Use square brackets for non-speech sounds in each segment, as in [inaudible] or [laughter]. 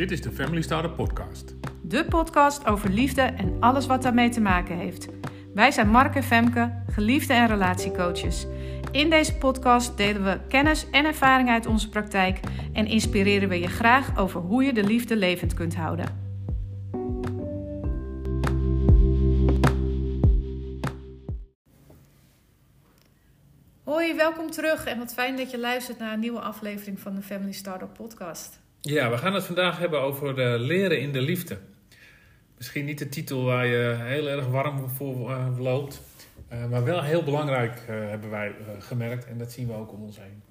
Dit is de Family Starter Podcast. De podcast over liefde en alles wat daarmee te maken heeft. Wij zijn Mark en Femke, geliefde en relatiecoaches. In deze podcast delen we kennis en ervaring uit onze praktijk en inspireren we je graag over hoe je de liefde levend kunt houden. Hoi, welkom terug en wat fijn dat je luistert naar een nieuwe aflevering van de Family Starter Podcast. Ja, we gaan het vandaag hebben over uh, leren in de liefde. Misschien niet de titel waar je heel erg warm voor uh, loopt, uh, maar wel heel belangrijk hebben wij gemerkt en dat zien we ook om ons heen.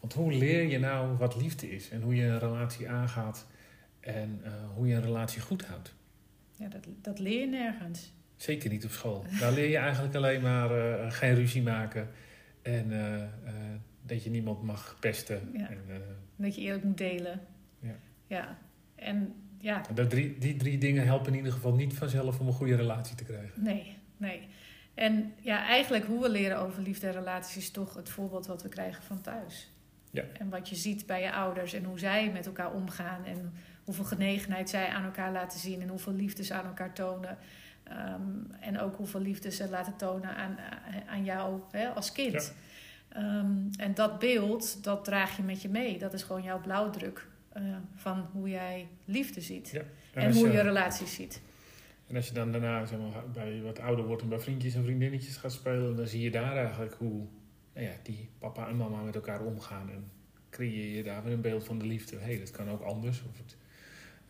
Want hoe leer je nou wat liefde is en hoe je een relatie aangaat en hoe je een relatie goed houdt? Ja, dat, dat leer je nergens. Zeker niet op school. Daar leer je eigenlijk alleen maar geen ruzie maken en dat je niemand mag pesten. Ja. En, dat je eerlijk moet delen. Ja. En ja. Dat drie, die drie dingen helpen in ieder geval niet vanzelf om een goede relatie te krijgen. Nee, nee. En ja, eigenlijk hoe we leren over liefde en relaties is toch het voorbeeld wat we krijgen van thuis. Ja. En wat je ziet bij je ouders en hoe zij met elkaar omgaan en hoeveel genegenheid zij aan elkaar laten zien en hoeveel liefde ze aan elkaar tonen. Um, en ook hoeveel liefde ze laten tonen aan, aan jou hè, als kind. Ja. Um, en dat beeld, dat draag je met je mee. Dat is gewoon jouw blauwdruk uh, van hoe jij liefde ziet. Ja. En, en hoe je, je relaties ziet. En als je dan daarna zeg maar, bij wat ouder wordt en bij vriendjes en vriendinnetjes gaat spelen, dan zie je daar eigenlijk hoe nou ja, die papa en mama met elkaar omgaan. En creëer je daar weer een beeld van de liefde. Hé, hey, dat kan ook anders. Of het,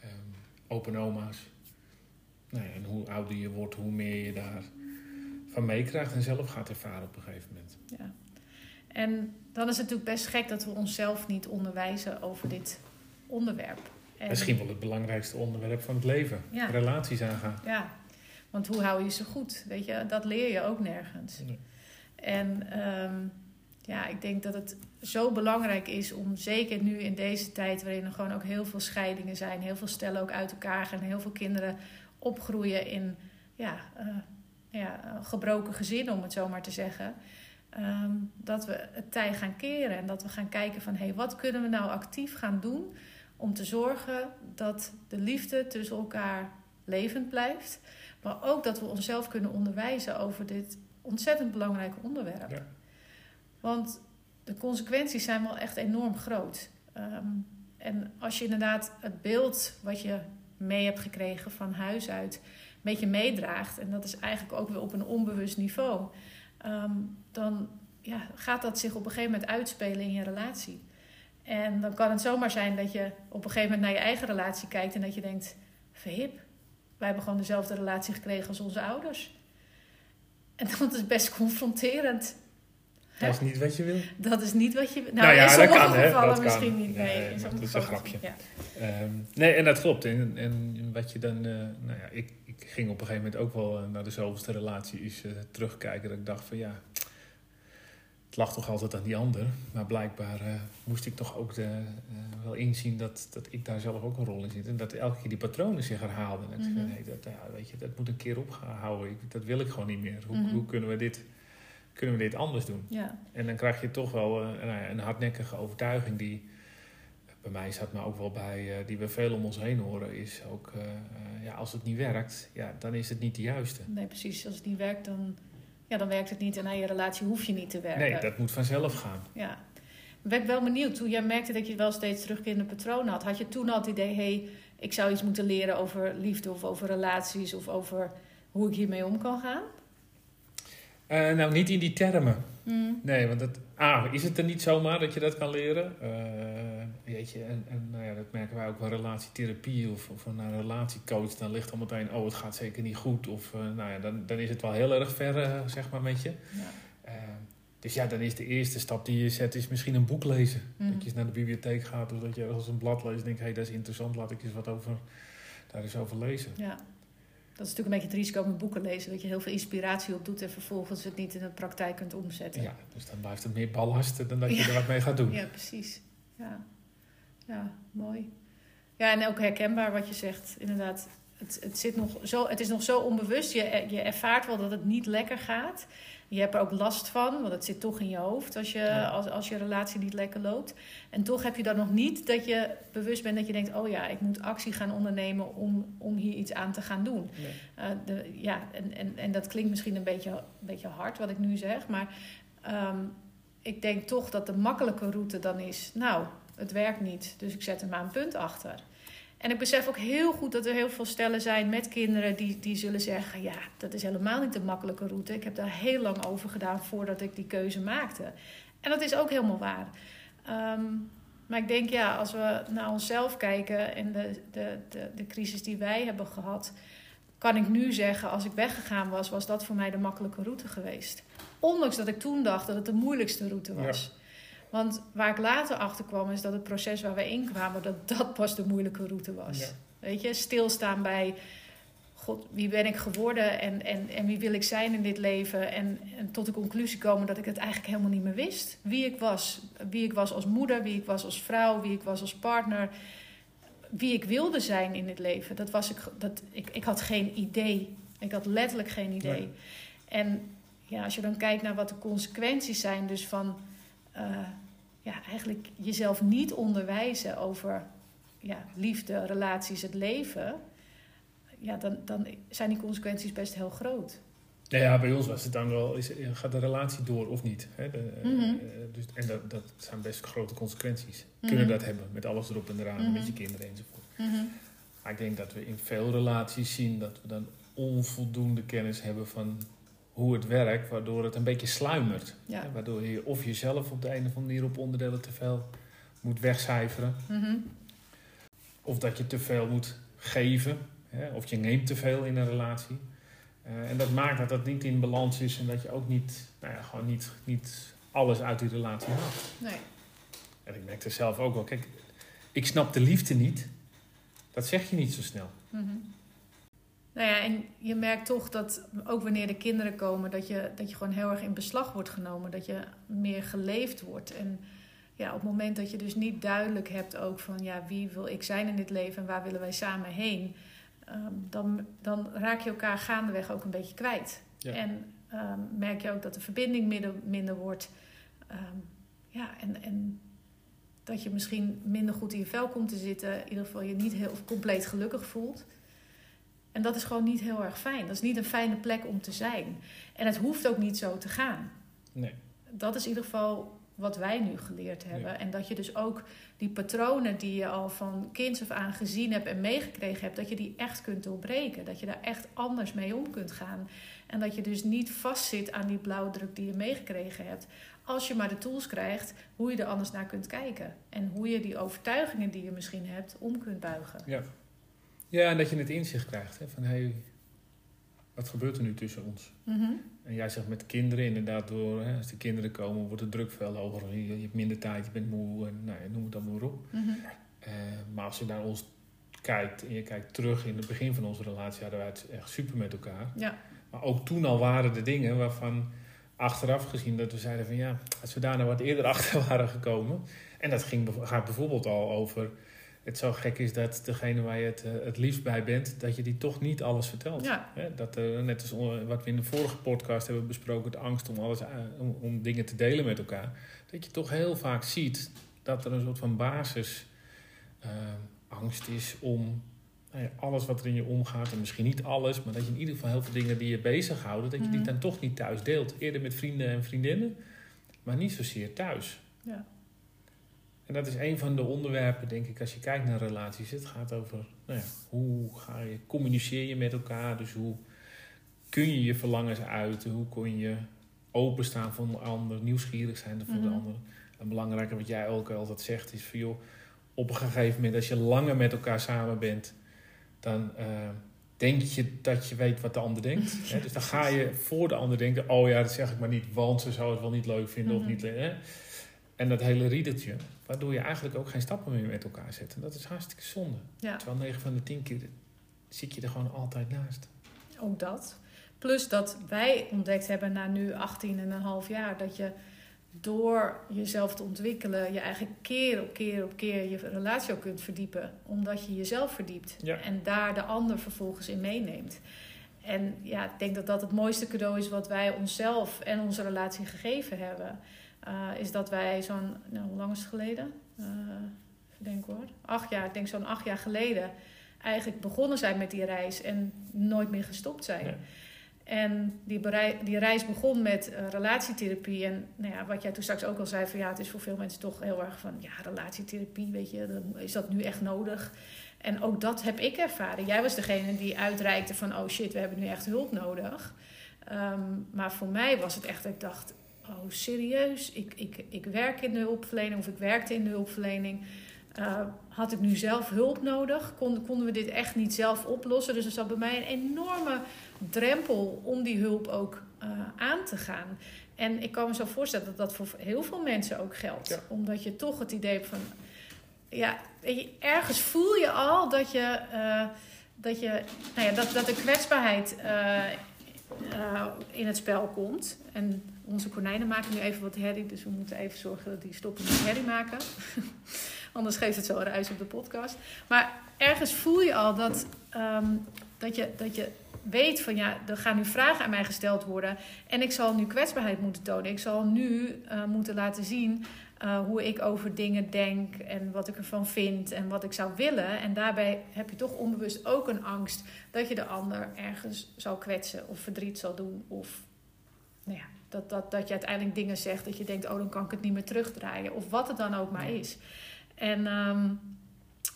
um, open oma's. Nou ja, en hoe ouder je wordt, hoe meer je daar van meekrijgt en zelf gaat ervaren op een gegeven moment. Ja. En dan is het natuurlijk best gek dat we onszelf niet onderwijzen over dit onderwerp. En Misschien wel het belangrijkste onderwerp van het leven. Ja. Relaties aangaan. Ja, want hoe hou je ze goed? Weet je, dat leer je ook nergens. Nee. En um, ja, ik denk dat het zo belangrijk is om zeker nu in deze tijd, waarin er gewoon ook heel veel scheidingen zijn, heel veel stellen ook uit elkaar gaan, heel veel kinderen opgroeien in ja, uh, ja, gebroken gezinnen, om het zo maar te zeggen. Um, dat we het tij gaan keren en dat we gaan kijken van hé, hey, wat kunnen we nou actief gaan doen om te zorgen dat de liefde tussen elkaar levend blijft. Maar ook dat we onszelf kunnen onderwijzen over dit ontzettend belangrijke onderwerp. Ja. Want de consequenties zijn wel echt enorm groot. Um, en als je inderdaad het beeld wat je mee hebt gekregen van huis uit een beetje meedraagt, en dat is eigenlijk ook weer op een onbewust niveau, um, dan ja, gaat dat zich op een gegeven moment uitspelen in je relatie. En dan kan het zomaar zijn dat je op een gegeven moment naar je eigen relatie kijkt en dat je denkt: verhip, wij hebben gewoon dezelfde relatie gekregen als onze ouders. En [laughs] dat is best confronterend. Dat is niet wat je wil. Dat is niet wat je wil. Nou, nou ja, in sommige dat kan, gevallen dat misschien kan. niet. Nee, nee in dat sommige is een grapje. Ja. Um, nee, en dat klopt. En, en wat je dan, uh, nou ja, ik, ik ging op een gegeven moment ook wel uh, naar de zoveelste relatie is, uh, terugkijken. Dat ik dacht van ja, het lag toch altijd aan die ander. Maar blijkbaar uh, moest ik toch ook de, uh, wel inzien dat, dat ik daar zelf ook een rol in zit. En dat elke keer die patronen zich herhaalden. En ik Mhm. zei, nee, dat, ja, weet je, dat moet een keer opgehouden. Ik, dat wil ik gewoon niet meer. Hoe, Mhm. hoe kunnen, we dit, kunnen we dit anders doen? Ja. En dan krijg je toch wel uh, ja, een hardnekkige overtuiging die bij mij zat, maar ook wel bij, die we veel om ons heen horen, is ook, ja, als het niet werkt, ja, dan is het niet de juiste. Nee, precies. Als het niet werkt, dan, ja, dan werkt het niet. En aan je relatie hoef je niet te werken. Nee, dat moet vanzelf gaan. Ja. Ben ik wel benieuwd, toen jij merkte dat je wel steeds terugkerende patronen had, had je toen al het idee, hé, hey, ik zou iets moeten leren over liefde of over relaties of over hoe ik hiermee om kan gaan? Uh, nou, niet in die termen. Mm. Nee, want dat, A, is het er niet zomaar dat je dat kan leren? Uh, weet je, en, en nou ja, dat merken wij ook bij relatietherapie of, of een relatiecoach. Dan ligt al meteen, oh, het gaat zeker niet goed. Of uh, nou ja, dan, dan is het wel heel erg ver, uh, zeg maar, met je. Ja. dus ja, dan is de eerste stap die je zet, is misschien een boek lezen. Mm. Dat je eens naar de bibliotheek gaat of dat je ergens een blad leest en denkt, hé, hey, dat is interessant, laat ik eens wat over, daar eens over lezen. Ja. Dat is natuurlijk een beetje het risico met boeken lezen. Dat je heel veel inspiratie op doet en vervolgens het niet in de praktijk kunt omzetten. Ja, dus dan blijft het meer ballast dan dat je Ja. er wat mee gaat doen. Ja, precies. Ja. ja, mooi. Ja, en ook herkenbaar wat je zegt. Inderdaad, het, het, zit nog zo, het is nog zo onbewust. Je, je ervaart wel dat het niet lekker gaat. Je hebt er ook last van, want het zit toch in je hoofd als je, als, als je relatie niet lekker loopt. En toch heb je dan nog niet dat je bewust bent dat je denkt: oh ja, ik moet actie gaan ondernemen om, om hier iets aan te gaan doen. Ja, uh, de, ja en, en, en dat klinkt misschien een beetje, een beetje hard wat ik nu zeg, maar um, ik denk toch dat de makkelijke route dan is: nou, het werkt niet, dus ik zet er maar een punt achter. En ik besef ook heel goed dat er heel veel stellen zijn met kinderen die, die zullen zeggen: Ja, dat is helemaal niet de makkelijke route. Ik heb daar heel lang over gedaan voordat ik die keuze maakte. En dat is ook helemaal waar. Um, maar ik denk, ja, als we naar onszelf kijken en de, de, de, de crisis die wij hebben gehad, kan ik nu zeggen: als ik weggegaan was, was dat voor mij de makkelijke route geweest. Ondanks dat ik toen dacht dat het de moeilijkste route was. Ja. Want waar ik later achter kwam, is dat het proces waar we in kwamen, dat dat pas de moeilijke route was. Weet je, stilstaan bij. God, wie ben ik geworden en, en, en wie wil ik zijn in dit leven? En, en tot de conclusie komen dat ik het eigenlijk helemaal niet meer wist. Wie ik was. Wie ik was als moeder, wie ik was als vrouw, wie ik was als partner. Wie ik wilde zijn in dit leven. Dat was ik, dat, ik, ik had geen idee. Ik had letterlijk geen idee. Nee. En ja, als je dan kijkt naar wat de consequenties zijn, dus van uh, ja, eigenlijk jezelf niet onderwijzen over ja, liefde, relaties, het leven, ja, dan, dan zijn die consequenties best heel groot. Nou ja, bij ons was het dan wel, is, gaat de relatie door of niet? Hè? De, mm -hmm. dus, en dat, dat zijn best grote consequenties. Mm -hmm. Kunnen dat hebben met alles erop en eraan, mm -hmm. met je kinderen enzovoort. Maar ik denk dat we in veel relaties zien dat we dan onvoldoende kennis hebben van hoe het werkt, waardoor het een beetje sluimert. Ja. Waardoor je of jezelf op de een of andere manier op onderdelen te veel moet wegcijferen. Mm Of dat je te veel moet geven. Hè? Of je neemt te veel in een relatie. Uh, en dat maakt dat dat niet in balans is en dat je ook niet, nou ja, gewoon niet, niet alles uit die relatie haalt. Nee. En ik merkte zelf ook wel, kijk, ik snap de liefde niet. Dat zeg je niet zo snel. Mm -hmm. Nou ja, en je merkt toch dat ook wanneer de kinderen komen, dat je, dat je gewoon heel erg in beslag wordt genomen. Dat je meer geleefd wordt. En ja, op het moment dat je dus niet duidelijk hebt ook van ja, wie wil ik zijn in dit leven en waar willen wij samen heen, um, dan, dan raak je elkaar gaandeweg ook een beetje kwijt. Ja. En um, merk je ook dat de verbinding minder, minder wordt. Um, ja, en, en dat je misschien minder goed in je vel komt te zitten. In ieder geval je niet heel compleet gelukkig voelt. En dat is gewoon niet heel erg fijn. Dat is niet een fijne plek om te zijn. En het hoeft ook niet zo te gaan. Nee. Dat is in ieder geval wat wij nu geleerd hebben. En dat je dus ook die patronen die je al van kinds af aan gezien hebt en meegekregen hebt, dat je die echt kunt doorbreken. Dat je daar echt anders mee om kunt gaan. En dat je dus niet vastzit aan die blauwdruk die je meegekregen hebt. Als je maar de tools krijgt hoe je er anders naar kunt kijken. En hoe je die overtuigingen die je misschien hebt om kunt buigen. Ja. Ja, en dat je het inzicht krijgt. Hè, van, hey, wat gebeurt er nu tussen ons? Mm-hmm. En jij zegt met kinderen inderdaad, door, hè, als de kinderen komen, wordt het druk veel hoger. Je, hebt minder tijd, je bent moe en nou, noem het dan maar op. Mm-hmm. Uh, maar als je naar ons kijkt en je kijkt terug in het begin van onze relatie, hadden wij het echt super met elkaar. Ja. Maar ook toen al waren er dingen waarvan achteraf gezien dat we zeiden van ja, als we daar nou wat eerder [laughs] achter waren gekomen. En dat ging, gaat bijvoorbeeld al over het zo gek is dat degene waar je het, uh, het liefst bij bent, dat je die toch niet alles vertelt. Ja. Dat, uh, net als wat we in de vorige podcast hebben besproken, de angst om, alles, uh, om, om, dingen te delen met elkaar. Dat je toch heel vaak ziet dat er een soort van basis angst is om nou ja, alles wat er in je omgaat, en misschien niet alles, maar dat je in ieder geval heel veel dingen die je bezighouden, dat je die mhm. dan toch niet thuis deelt. Eerder met vrienden en vriendinnen, maar niet zozeer thuis. Ja. En dat is een van de onderwerpen, denk ik, als je kijkt naar relaties. Het gaat over nou ja, hoe ga je, communiceer je met elkaar. Dus hoe kun je je verlangens uiten? Hoe kun je openstaan voor een ander, nieuwsgierig zijn voor mm de ander? En belangrijker wat jij ook altijd zegt is van joh, op een gegeven moment als je langer met elkaar samen bent, dan uh, denk je dat je weet wat de ander denkt. [laughs] hè? Dus dan ga je voor de ander denken, oh ja, dat zeg ik maar niet, want ze zou het wel niet leuk vinden of mhm. niet. Hè? En dat hele riedeltje, waardoor je eigenlijk ook geen stappen meer met elkaar zet. En dat is hartstikke zonde. Ja. Terwijl 9 van de 10 keer zit je er gewoon altijd naast. Ook dat. Plus dat wij ontdekt hebben na nu 18,5 jaar dat je door jezelf te ontwikkelen, je eigenlijk keer op keer op keer je relatie ook kunt verdiepen. Omdat je jezelf verdiept. Ja. En daar de ander vervolgens in meeneemt. En ja, ik denk dat dat het mooiste cadeau is wat wij onszelf en onze relatie gegeven hebben. Uh, is dat wij zo'n, nou, hoe lang is het geleden? Uh, even denken hoor. Acht jaar, ik denk zo'n acht jaar geleden eigenlijk begonnen zijn met die reis en nooit meer gestopt zijn. En die, die reis begon met uh, relatietherapie. En nou ja, wat jij toen straks ook al zei, van ja, het is voor veel mensen toch heel erg van ja, relatietherapie, weet je, is dat nu echt nodig? En ook dat heb ik ervaren. Jij was degene die uitreikte van oh shit, we hebben nu echt hulp nodig. Um, maar voor mij was het echt ik dacht, oh serieus, ik, ik, ik werk in de hulpverlening of ik werkte in de hulpverlening. Uh, had ik nu zelf hulp nodig? Kon, konden we dit echt niet zelf oplossen? Dus er zat bij mij een enorme drempel om die hulp ook uh, aan te gaan. En ik kan me zo voorstellen dat dat voor heel veel mensen ook geldt. Ja. Omdat je toch het idee hebt van... Ja, weet je, ergens voel je al dat je... Uh, dat, je nou ja, dat, dat de kwetsbaarheid in het spel komt. En onze konijnen maken nu even wat herrie. Dus we moeten even zorgen dat die stoppen met herrie maken. [laughs] Anders geeft het zo ruis op de podcast. Maar ergens voel je al dat, um, dat, je, dat je weet van ja, er gaan nu vragen aan mij gesteld worden. En ik zal nu kwetsbaarheid moeten tonen. Ik zal nu uh, moeten laten zien uh, hoe ik over dingen denk en wat ik ervan vind en wat ik zou willen. En daarbij heb je toch onbewust ook een angst dat je de ander ergens zal kwetsen of verdriet zal doen. Of nou ja, dat, dat, dat je uiteindelijk dingen zegt dat je denkt, oh dan kan ik het niet meer terugdraaien. Of wat het dan ook maar is. En um,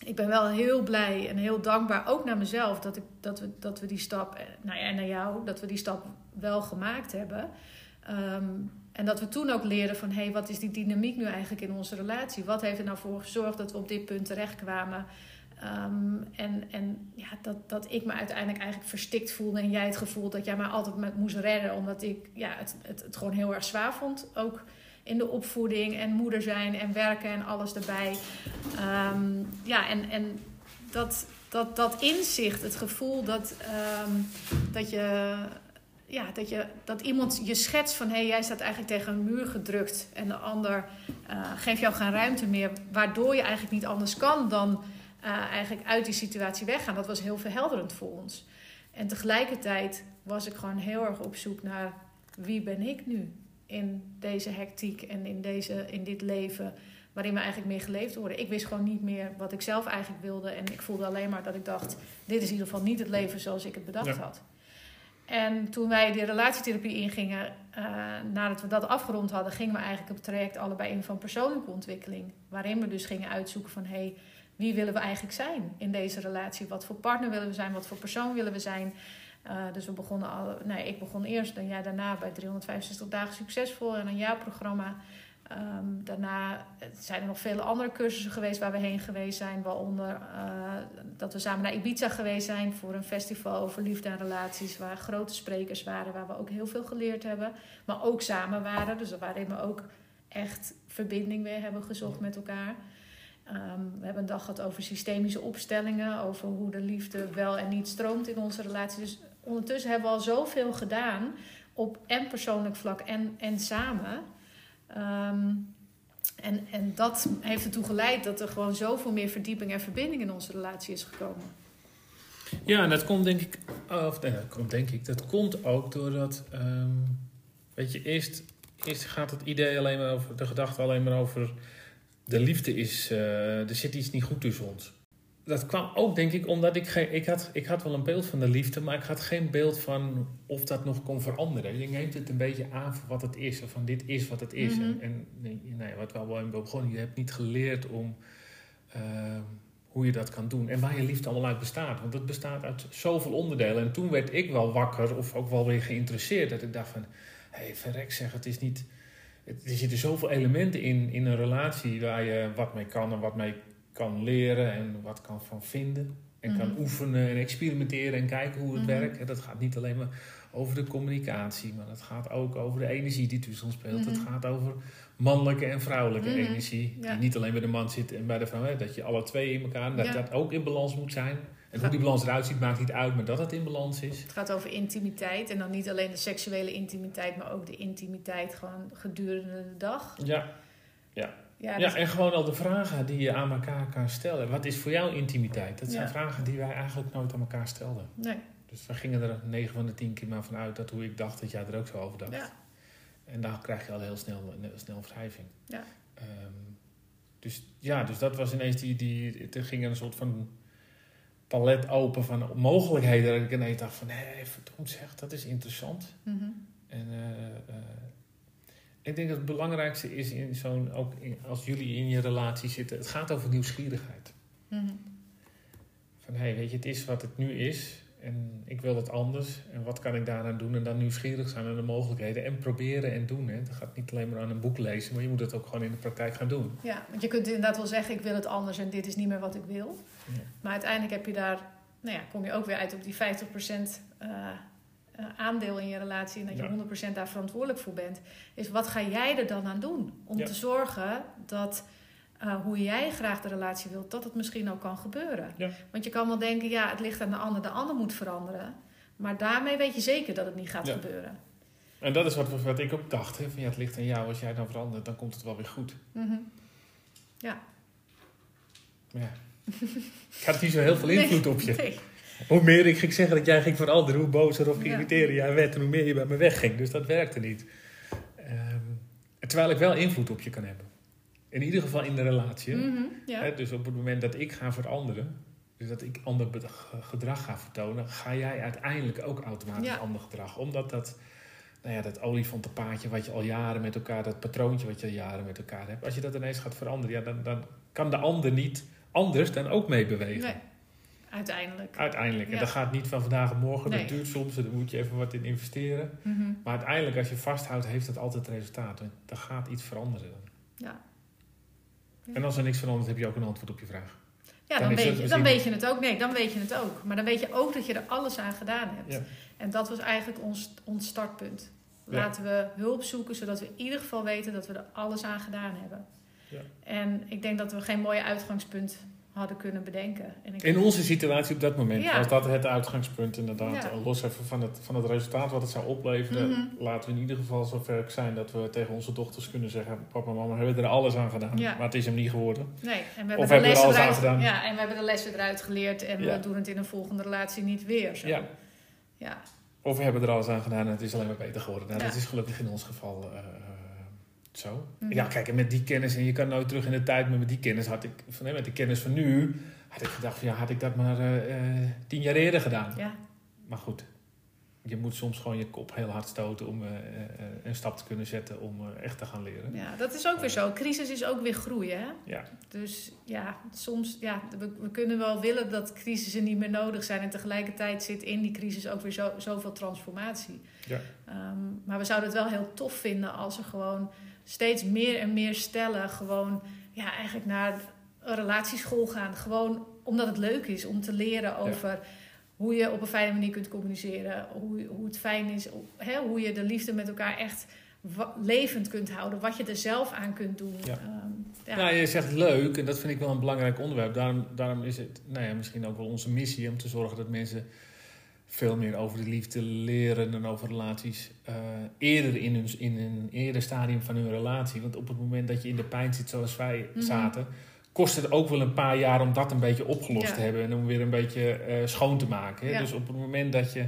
ik ben wel heel blij en heel dankbaar, ook naar mezelf, dat, ik, dat, we, dat we die stap, nou ja, en naar jou, dat we die stap wel gemaakt hebben. Um, en dat we toen ook leerden van, hé, hey, wat is die dynamiek nu eigenlijk in onze relatie? Wat heeft er nou voor gezorgd dat we op dit punt terechtkwamen? Um, en en ja, dat, dat ik me uiteindelijk eigenlijk verstikt voelde en jij het gevoel dat jij mij altijd met moest redden, omdat ik ja, het, het, het gewoon heel erg zwaar vond. Ook in de opvoeding en moeder zijn en werken en alles erbij. Um, ja, en, en dat, dat, dat inzicht, het gevoel dat, um, dat je. Ja, dat, je, dat iemand je schetst van hé, hey, jij staat eigenlijk tegen een muur gedrukt en de ander uh, geeft jou geen ruimte meer, waardoor je eigenlijk niet anders kan dan uh, eigenlijk uit die situatie weggaan. Dat was heel verhelderend voor ons. En tegelijkertijd was ik gewoon heel erg op zoek naar wie ben ik nu? in deze hectiek en in, deze, in dit leven waarin we eigenlijk meer geleefd worden. Ik wist gewoon niet meer wat ik zelf eigenlijk wilde. En ik voelde alleen maar dat ik dacht, dit is in ieder geval niet het leven zoals ik het bedacht Ja. had. En toen wij die relatietherapie ingingen, eh, nadat we dat afgerond hadden, gingen we eigenlijk op het traject allebei in van persoonlijke ontwikkeling. Waarin we dus gingen uitzoeken van, hé, hey, wie willen we eigenlijk zijn in deze relatie? Wat voor partner willen we zijn? Wat voor persoon willen we zijn? Uh, dus we begonnen al, nee, ik begon eerst een jaar daarna bij 365 dagen succesvol en een jaarprogramma. Um, daarna zijn er nog vele andere cursussen geweest waar we heen geweest zijn. Waaronder uh, dat we samen naar Ibiza geweest zijn voor een festival over liefde en relaties. Waar grote sprekers waren, waar we ook heel veel geleerd hebben. Maar ook samen waren, dus waarin we ook echt verbinding weer hebben gezocht met elkaar. Um, we hebben een dag gehad over systemische opstellingen, over hoe de liefde wel en niet stroomt in onze relatie. Dus ondertussen hebben we al zoveel gedaan op en persoonlijk vlak en, en samen. Um, en, en dat heeft ertoe geleid dat er gewoon zoveel meer verdieping en verbinding in onze relatie is gekomen. Ja, en dat komt denk ik, of dat komt denk ik, dat komt ook doordat, um, weet je, eerst, eerst gaat het idee alleen maar over, de gedachte alleen maar over, de liefde is, uh, er zit iets niet goed tussen ons. Dat kwam ook denk ik omdat ik geen, ik had, ik had wel een beeld van de liefde, maar ik had geen beeld van of dat nog kon veranderen. Je neemt het een beetje aan voor wat het is, of van dit is wat het is. Mhm. En, en nee, wat we al begonnen, je hebt niet geleerd om uh, hoe je dat kan doen en waar je liefde allemaal uit bestaat. Want het bestaat uit zoveel onderdelen. En toen werd ik wel wakker of ook wel weer geïnteresseerd. Dat ik dacht van, hé, hey, verrek zeg, het is niet... Het, er zitten zoveel elementen in, in een relatie waar je wat mee kan en wat mee kan leren en wat kan van vinden. En kan Mhm. oefenen en experimenteren en kijken hoe het Mhm. werkt. En dat gaat niet alleen maar over de communicatie, maar het gaat ook over de energie die tussen ons speelt. Het Mhm. gaat over mannelijke en vrouwelijke energie, Ja. die niet alleen bij de man zit en bij de vrouw, hè, dat je alle twee in elkaar, dat Ja. dat ook in balans moet zijn. En hoe die balans eruit ziet, maakt niet uit, maar dat het in balans is. Het gaat over intimiteit. En dan niet alleen de seksuele intimiteit, maar ook de intimiteit gewoon gedurende de dag. Ja, Ja, ja, dus- en gewoon al de vragen die je aan elkaar kan stellen. Wat is voor jou intimiteit? Dat zijn Ja. vragen die wij eigenlijk nooit aan elkaar stelden. nee. Dus we gingen er 9 van de 10 keer maar vanuit dat hoe ik dacht dat jij er ook zo over dacht. Ja. En dan krijg je al heel snel, snel wrijving. Ja. Ehm, dus ja, dus dat was ineens die, die, er ging een soort van palet open van mogelijkheden. Dat ik ineens dacht van, hé, verdomd zeg, dat is interessant. Mhm. En eh, eh, ik denk dat het belangrijkste is in zo'n, ook in- als jullie in je relatie zitten, het gaat over nieuwsgierigheid. Mhm. Van hé, hey, weet je, het is wat het nu is en ik wil het anders. En wat kan ik daaraan doen? En dan nieuwsgierig zijn naar de mogelijkheden en proberen en doen. Hè. Het gaat niet alleen maar aan een boek lezen, maar je moet het ook gewoon in de praktijk gaan doen. Ja, want je kunt inderdaad wel zeggen, ik wil het anders en dit is niet meer wat ik wil. Ja. Maar uiteindelijk heb je daar, nou ja, kom je ook weer uit op die 50% eh, eh, aandeel in je relatie en dat je Ja. 100% daar verantwoordelijk voor bent. Is wat ga jij er dan aan doen? Om Ja. te zorgen dat eh, hoe jij graag de relatie wilt, dat het misschien ook kan gebeuren. Ja. Want je kan wel denken, ja, het ligt aan de ander, de ander moet veranderen. Maar daarmee weet je zeker dat het niet gaat Ja. gebeuren. En dat is wat, wat ik ook dacht. Hè. Van, ja, het ligt aan jou. Als jij dan verandert, dan komt het wel weer goed. Maar ja, ik had niet zo heel veel invloed Nee, op je. Nee. Hoe meer ik ging zeggen dat jij ging veranderen, hoe bozer of Ja. geïrriteerder jij werd en hoe meer je bij me wegging. Dus dat werkte niet. Ehm, terwijl ik wel invloed op je kan hebben. In ieder geval in de relatie. Mhm, ja. Hè, dus op het moment dat ik ga veranderen, dus dat ik ander gedrag ga vertonen, ga jij uiteindelijk ook automatisch Ja. ander gedrag. Omdat dat, nou ja, dat olifantenpaadje wat je al jaren met elkaar, dat patroontje wat je al jaren met elkaar hebt, als je dat ineens gaat veranderen, ja, dan, dan kan de ander niet anders dan ook meebewegen. Nee, uiteindelijk. Uiteindelijk. En Ja. dat gaat niet van vandaag op morgen. Nee. Dat duurt soms en daar moet je even wat in investeren. Mhm. Maar uiteindelijk, als je vasthoudt, heeft het altijd resultaat. Er gaat iets veranderen. Ja. En als er niks verandert, heb je ook een antwoord op je vraag. Ja, Dan dan, weet, je, dan misschien- weet je het ook. Nee, dan weet je het ook. Maar dan weet je ook dat je er alles aan gedaan hebt. Ja. En dat was eigenlijk ons, ons startpunt. Ja. Laten we hulp zoeken, zodat we in ieder geval weten dat we er alles aan gedaan hebben. Ja. En ik denk dat we geen mooi uitgangspunt hadden kunnen bedenken. En ik In onze situatie op dat moment Ja. was dat het uitgangspunt inderdaad. Ja. Los even van het, van het resultaat wat het zou opleveren. Mhm. Laten we in ieder geval zover zijn dat we tegen onze dochters kunnen zeggen... Papa en mama hebben er alles aan gedaan. Ja. Maar het is hem niet geworden. Nee, en we Of hebben, hebben de er lessen alles aan eruit, gedaan? Ja, en we hebben de lessen eruit geleerd. En we doen het in een volgende relatie niet weer. Zo. Ja. Ja. Of we hebben er alles aan gedaan en het is alleen maar beter geworden. Nou, dat is gelukkig in ons geval eh, zo. Mhm. Ja, kijk, en met die kennis, en je kan nooit terug in de tijd, maar met die kennis had ik, van, hè, met de kennis van nu, had ik gedacht, van, ja, had ik dat maar eh, eh, tien jaar eerder gedaan. ja. Maar goed, je moet soms gewoon je kop heel hard stoten om eh, een stap te kunnen zetten om echt te gaan leren. Ja, dat is ook weer zo. Crisis is ook weer groeien. Hè? Ja. Dus ja, soms, ja, we, we kunnen wel willen dat crisissen niet meer nodig zijn. En tegelijkertijd zit in die crisis ook weer zo, zoveel transformatie. Ja. Ehm, maar we zouden het wel heel tof vinden als er gewoon steeds meer en meer stellen gewoon ja, eigenlijk naar een relatieschool gaan. Gewoon omdat het leuk is om te leren over hoe je op een fijne manier kunt communiceren. Hoe, hoe het fijn is, hè, hoe je de liefde met elkaar echt levend kunt houden. Wat je er zelf aan kunt doen. Ja. Ehm, ja. Nou, je zegt leuk en dat vind ik wel een belangrijk onderwerp. Daarom, daarom is het nou ja, misschien ook wel onze missie om te zorgen dat mensen veel meer over de liefde leren en over relaties eh, eerder in hun, in een eerder stadium van hun relatie. Want op het moment dat je in de pijn zit zoals wij Mhm. zaten, kost het ook wel een paar jaar om dat een beetje opgelost Ja. te hebben en om weer een beetje eh, schoon te maken. Hè? Ja. Dus op het moment dat je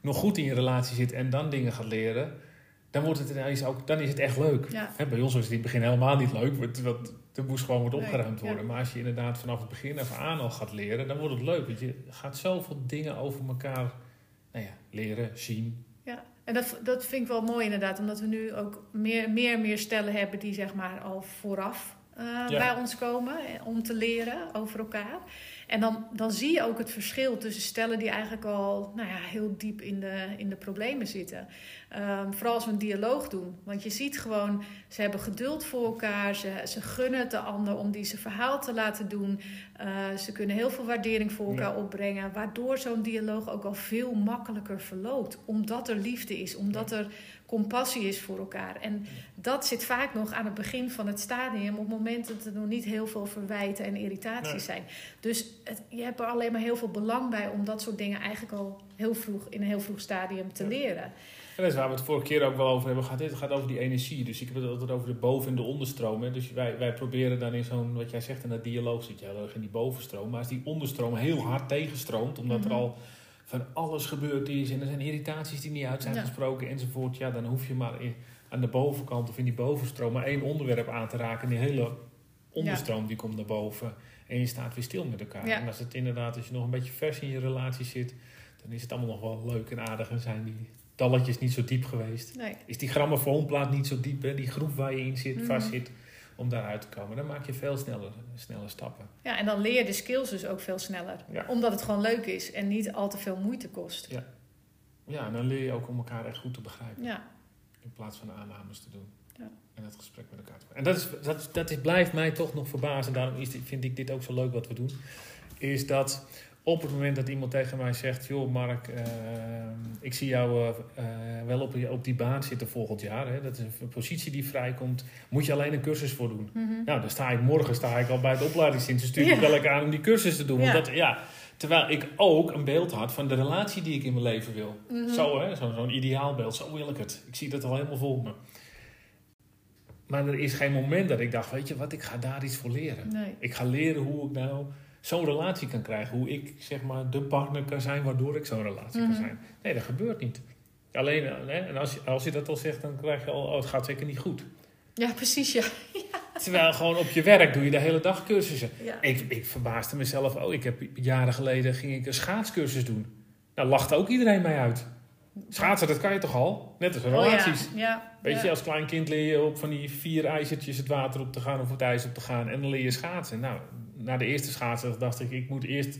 nog goed in je relatie zit en dan dingen gaat leren, dan, wordt het ineens ook, dan is het echt leuk. Ja. Hè, bij ons was het in het begin helemaal niet leuk, want, want er moest gewoon Nee, opgeruimd worden. Maar als je inderdaad vanaf het begin af aan al gaat leren, dan wordt het leuk. Want je gaat zoveel dingen over elkaar nou ja, leren, zien. Ja, en dat, dat vind ik wel mooi inderdaad, omdat we nu ook meer, meer en meer stellen hebben die zeg maar al vooraf eh, Ja. bij ons komen eh, om te leren over elkaar. En dan, dan zie je ook het verschil tussen stellen die eigenlijk al nou ja, heel diep in de, in de problemen zitten. Ehm, vooral als we een dialoog doen. Want je ziet gewoon, ze hebben geduld voor elkaar. Ze, ze gunnen het de ander om die zijn verhaal te laten doen. Eh, ze kunnen heel veel waardering voor elkaar opbrengen. Waardoor zo'n dialoog ook al veel makkelijker verloopt. Omdat er liefde is, omdat er compassie is voor elkaar. En dat zit vaak nog aan het begin van het stadium. Op het moment dat er nog niet heel veel verwijten en irritaties Nee. zijn. Dus het, je hebt er alleen maar heel veel belang bij om dat soort dingen eigenlijk al heel vroeg in een heel vroeg stadium te Ja. leren. En dat is waar we het vorige keer ook wel over hebben gehad. Dit gaat over die energie. Dus ik heb het altijd over de boven- en de onderstroom. Hè. Dus wij, wij proberen dan in zo'n, wat jij zegt, in dat dialoog zit je heel erg in die bovenstroom. Maar als die onderstroom heel hard tegenstroomt, omdat er Mhm. al van alles gebeurd is en er zijn irritaties die niet uit zijn Ja. gesproken enzovoort. Ja, dan hoef je maar in, aan de bovenkant of in die bovenstroom maar één onderwerp aan te raken. En die hele onderstroom die komt naar boven. En je staat weer stil met elkaar. Ja. En als het inderdaad, als je nog een beetje vers in je relatie zit, dan is het allemaal nog wel leuk en aardig. En zijn die talletjes niet zo diep geweest. Nee. Is die grammofoonplaat niet zo diep, hè? die groep waar je in zit, Mhm. vast zit, om daaruit te komen. Dan maak je veel sneller, sneller stappen. Ja, en dan leer je de skills dus ook veel sneller. Ja. Omdat het gewoon leuk is en niet al te veel moeite kost. Ja, en dan leer je ook om elkaar echt goed te begrijpen. Ja, In plaats van aannames te doen. Ja. En het gesprek met elkaar te En dat, is, dat, dat is, blijft mij toch nog verbazen. Daarom is, vind ik dit ook zo leuk wat we doen. Is dat op het moment dat iemand tegen mij zegt... joh Mark, eh, ik zie jou eh, eh, wel op, op die baan zitten volgend jaar. Hè? Dat is een positie die vrijkomt. Moet je alleen een cursus voor doen. Mhm. Nou, dan sta ik morgen sta ik al bij het. Dan Ja. bel ik aan om die cursus te doen. Want Ja. dat, ja, terwijl ik ook een beeld had van de relatie die ik in mijn leven wil. Mhm. Zo, hè? Zo, zo'n ideaalbeeld. Zo wil ik het. Ik zie dat al helemaal voor me. Maar er is geen moment dat ik dacht, weet je wat, ik ga daar iets voor leren. Nee. Ik ga leren hoe ik nou zo'n relatie kan krijgen. Hoe ik, zeg maar, de partner kan zijn waardoor ik zo'n relatie Mhm. kan zijn. Nee, dat gebeurt niet. Alleen, eh, hè, en als je, als je dat al zegt, dan krijg je al, oh, het gaat zeker niet goed. Ja, precies, ja. [laughs] Terwijl gewoon op je werk doe je de hele dag cursussen. ja. Ik, ik verbaasde mezelf ook. Ik heb jaren geleden ging ik een schaatscursus doen. Nou, lachte ook iedereen mij uit. Schaatsen, dat kan je toch al? Net als Oh, ja. relaties. Ja. Weet ja. je, als klein kind leer je op van die vier ijzertjes het water op te gaan of het ijs op te gaan. En dan leer je schaatsen. Nou, na de eerste schaatsen dacht ik, ik moet eerst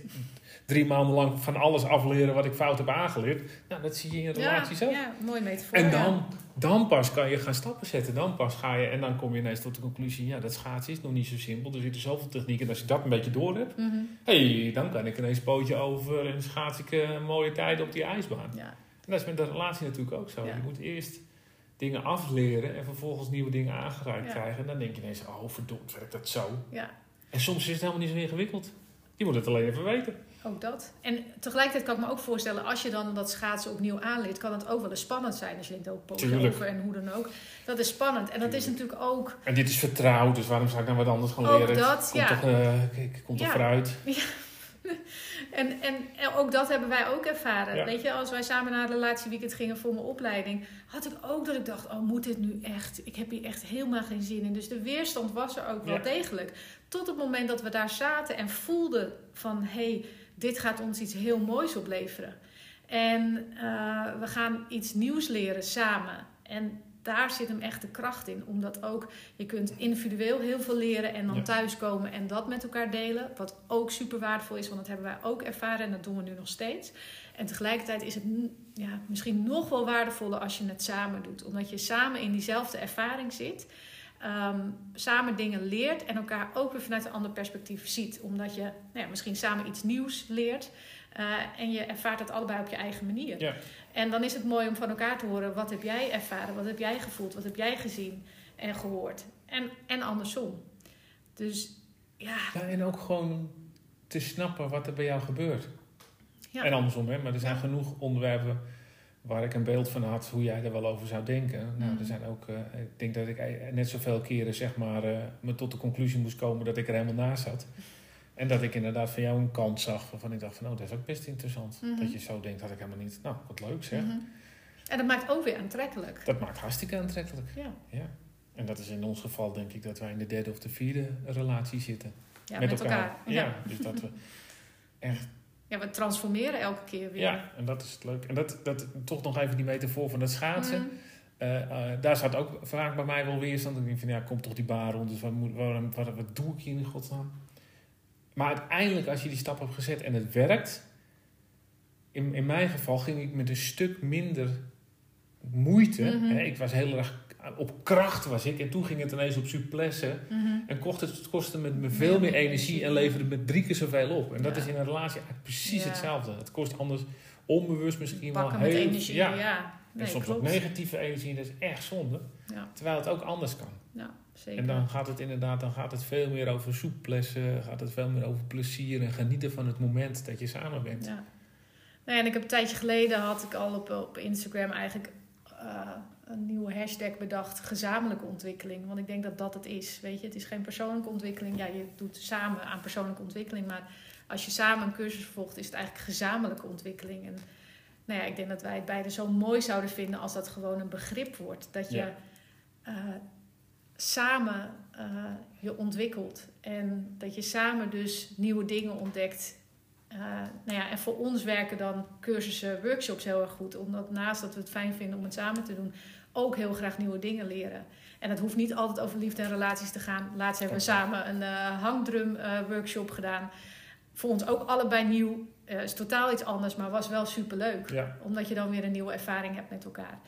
drie maanden lang van alles afleren wat ik fout heb aangeleerd. Nou, dat zie je in relaties ook. Ja, mooi metafoor. En dan, dan pas kan je gaan stappen zetten. Dan pas ga je, en dan kom je ineens tot de conclusie, ja, dat schaatsen is nog niet zo simpel. Er zitten zoveel technieken. En als je dat een beetje door hebt, Mhm. hey, dan kan ik ineens pootje over en schaats ik eh, mooie tijden op die ijsbaan. Ja. En dat is met de relatie natuurlijk ook zo. Ja. Je moet eerst dingen afleren en vervolgens nieuwe dingen aangereikt Ja. krijgen. En dan denk je ineens, oh verdomd, werkt dat zo? ja, En soms is het helemaal niet zo ingewikkeld. Je moet het alleen even weten. ook dat. En tegelijkertijd kan ik me ook voorstellen, als je dan dat schaatsen opnieuw aanleert, kan het ook wel eens spannend zijn. Als je denkt, pootje Tuurlijk. over en hoe dan ook. Dat is spannend. En dat is Tuurlijk. natuurlijk ook... En dit is vertrouwd, dus waarom zou ik nou wat anders gaan Ook leren? Het dat, komt ja. toch, eh, komt toch Ja. vooruit. En, en, en ook dat hebben wij ook ervaren. Ja. Weet je, als wij samen naar een relatieweekend gingen voor mijn opleiding, had ik ook dat ik dacht: oh, moet dit nu echt? Ik heb hier echt helemaal geen zin in. Dus de weerstand was er ook wel Ja. degelijk. Tot het moment dat we daar zaten en voelden van: hé, hey, dit gaat ons iets heel moois opleveren. En eh, we gaan iets nieuws leren samen. En daar zit hem echt de kracht in. Omdat ook je kunt individueel heel veel leren en dan Ja. thuiskomen en dat met elkaar delen. Wat ook super waardevol is, want dat hebben wij ook ervaren en dat doen we nu nog steeds. En tegelijkertijd is het ja, misschien nog wel waardevoller als je het samen doet. Omdat je samen in diezelfde ervaring zit. ehm, samen dingen leert en elkaar ook weer vanuit een ander perspectief ziet. Omdat je nou ja, misschien samen iets nieuws leert. Eh, en je ervaart het allebei op je eigen manier. Ja. En dan is het mooi om van elkaar te horen: wat heb jij ervaren, wat heb jij gevoeld, wat heb jij gezien en gehoord. En, en andersom. Dus ja, Ja, en ook gewoon te snappen wat er bij jou gebeurt. Ja. En andersom, hè? maar er zijn genoeg onderwerpen waar ik een beeld van had hoe jij er wel over zou denken. Nou, Mhm. er zijn ook, eh, ik denk dat ik eh, net zoveel keren zeg maar, eh, me tot de conclusie moest komen dat ik er helemaal naast zat. En dat ik inderdaad van jou een kant zag waarvan ik dacht van, oh, dat is ook best interessant. Mhm. Dat je zo denkt, had ik helemaal niet. Nou, wat leuk zeg. mhm. en dat maakt ook weer aantrekkelijk. Dat maakt hartstikke aantrekkelijk. Ja, Ja. En dat is in ons geval denk ik dat wij in de derde of de vierde relatie zitten. ja met, elkaar. Ja. Ja. dus dat we [laughs] echt ja, we transformeren elke keer weer. Ja, en dat is het leuk. En dat, dat toch nog even die metafoor van het schaatsen. Mhm. eh, eh, daar zat ook vaak bij mij wel weerstand. Ik denk van ja, komt toch die baan rond, dus wat, moet, waarom, wat, wat doe ik hier in godsnaam? Maar uiteindelijk, als je die stap hebt gezet en het werkt, in, in mijn geval ging ik met een stuk minder moeite. Mhm. hè, ik was heel erg op kracht was ik. En toen ging het ineens op souplesse. Mhm. En kocht het, het kostte me, me veel Ja, meer energie en leverde me drie keer zoveel op. En dat Ja. is in een relatie eigenlijk precies Ja. hetzelfde. Het kost anders onbewust misschien wel heel energie, Ja. Nee, en soms klopt. ook negatieve energie. Dat is echt zonde. Ja, Terwijl het ook anders kan. ja, zeker. En dan gaat het inderdaad dan gaat het veel meer over soeplessen. Gaat het veel meer over plezier. En genieten van het moment dat je samen bent. Ja. Nou en ik heb een tijdje geleden had ik al op, op Instagram eigenlijk eh, een nieuwe hashtag bedacht, gezamenlijke ontwikkeling. Want ik denk dat dat het is. Weet je, het is geen persoonlijke ontwikkeling. Ja, je doet samen aan persoonlijke ontwikkeling, maar als je samen een cursus volgt, is het eigenlijk gezamenlijke ontwikkeling. En nou ja, ik denk dat wij het beide zo mooi zouden vinden als dat gewoon een begrip wordt. Dat je Ja. eh, samen eh, je ontwikkelt. En dat je samen dus nieuwe dingen ontdekt. Eh, nou ja, en voor ons werken dan cursussen, workshops heel erg goed. Omdat naast dat we het fijn vinden om het samen te doen, ook heel graag nieuwe dingen leren. En het hoeft niet altijd over liefde en relaties te gaan. Laatst hebben we samen een hangdrum workshop gedaan. Voor ons ook allebei nieuw. Eh, is totaal iets anders, maar was wel superleuk. Ja. Omdat je dan weer een nieuwe ervaring hebt met elkaar.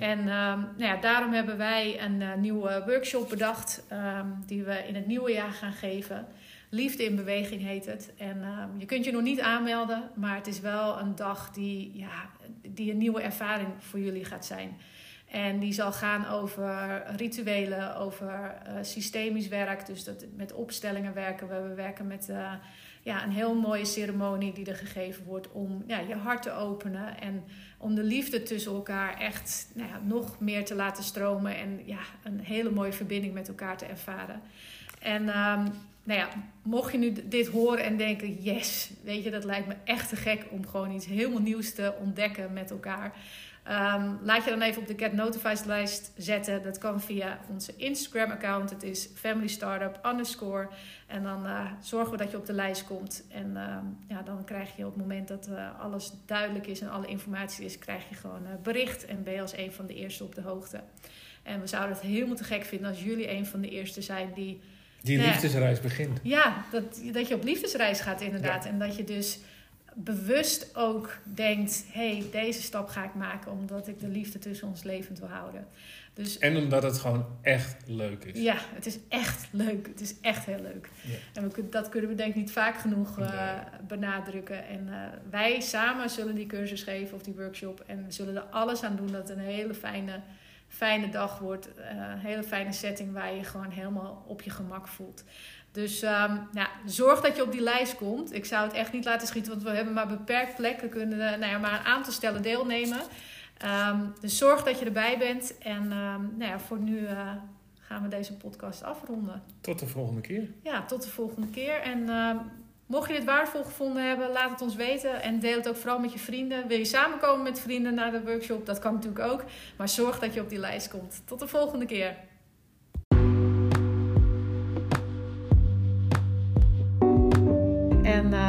En ehm, nou ja, daarom hebben wij een eh, nieuwe workshop bedacht. ehm, die we in het nieuwe jaar gaan geven. Liefde in beweging heet het. En ehm, je kunt je nog niet aanmelden. Maar het is wel een dag die, ja, die een nieuwe ervaring voor jullie gaat zijn. En die zal gaan over rituelen, over eh, systemisch werk. Dus dat met opstellingen werken we. We werken met ja, een heel mooie ceremonie die er gegeven wordt om ja, je hart te openen. En om de liefde tussen elkaar echt nou ja, nog meer te laten stromen. En ja, een hele mooie verbinding met elkaar te ervaren. En ehm, nou ja, mocht je nu dit horen en denken, yes, weet je, dat lijkt me echt te gek om gewoon iets helemaal nieuws te ontdekken met elkaar. Ehm, laat je dan even op de Get Notified lijst zetten. Dat kan via onze Instagram account. Het is family startup underscore. En dan eh, zorgen we dat je op de lijst komt. En ehm, ja, dan krijg je op het moment dat eh, alles duidelijk is en alle informatie is, krijg je gewoon eh, bericht. En ben je als een van de eerste op de hoogte. En we zouden het helemaal te gek vinden als jullie een van de eerste zijn die Die liefdesreis begint. ja, dat, dat je op liefdesreis gaat inderdaad. En dat je dus bewust ook denkt... hé, hey, deze stap ga ik maken... omdat ik de liefde tussen ons levend wil houden. Dus En omdat het gewoon echt leuk is. ja, het is echt leuk. Het is echt heel leuk. Ja. En we, dat kunnen we denk ik niet vaak genoeg eh, benadrukken. En eh, wij samen zullen die cursus geven of die workshop. En we zullen er alles aan doen dat het een hele fijne, fijne dag wordt. Eh, een hele fijne setting waar je je gewoon helemaal op je gemak voelt. Dus ehm, ja, zorg dat je op die lijst komt. Ik zou het echt niet laten schieten, want we hebben maar beperkt plek. We kunnen eh, nou ja, maar een aantal stellen deelnemen. Ehm, dus zorg dat je erbij bent. En ehm, nou ja, voor nu eh, gaan we deze podcast afronden. Tot de volgende keer. Ja, tot de volgende keer. En mocht je dit waardevol gevonden hebben, laat het ons weten. En deel het ook vooral met je vrienden. Wil je samenkomen met vrienden naar de workshop? Dat kan natuurlijk ook. Maar zorg dat je op die lijst komt. Tot de volgende keer.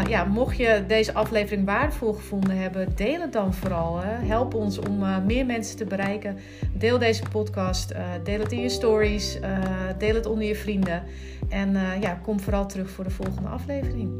Eh, ja, mocht je deze aflevering waardevol gevonden hebben, deel het dan vooral. Hè. Help ons om eh, meer mensen te bereiken. Deel deze podcast, eh, deel het in je stories, deel het onder je vrienden. En ja, kom vooral terug voor de volgende aflevering.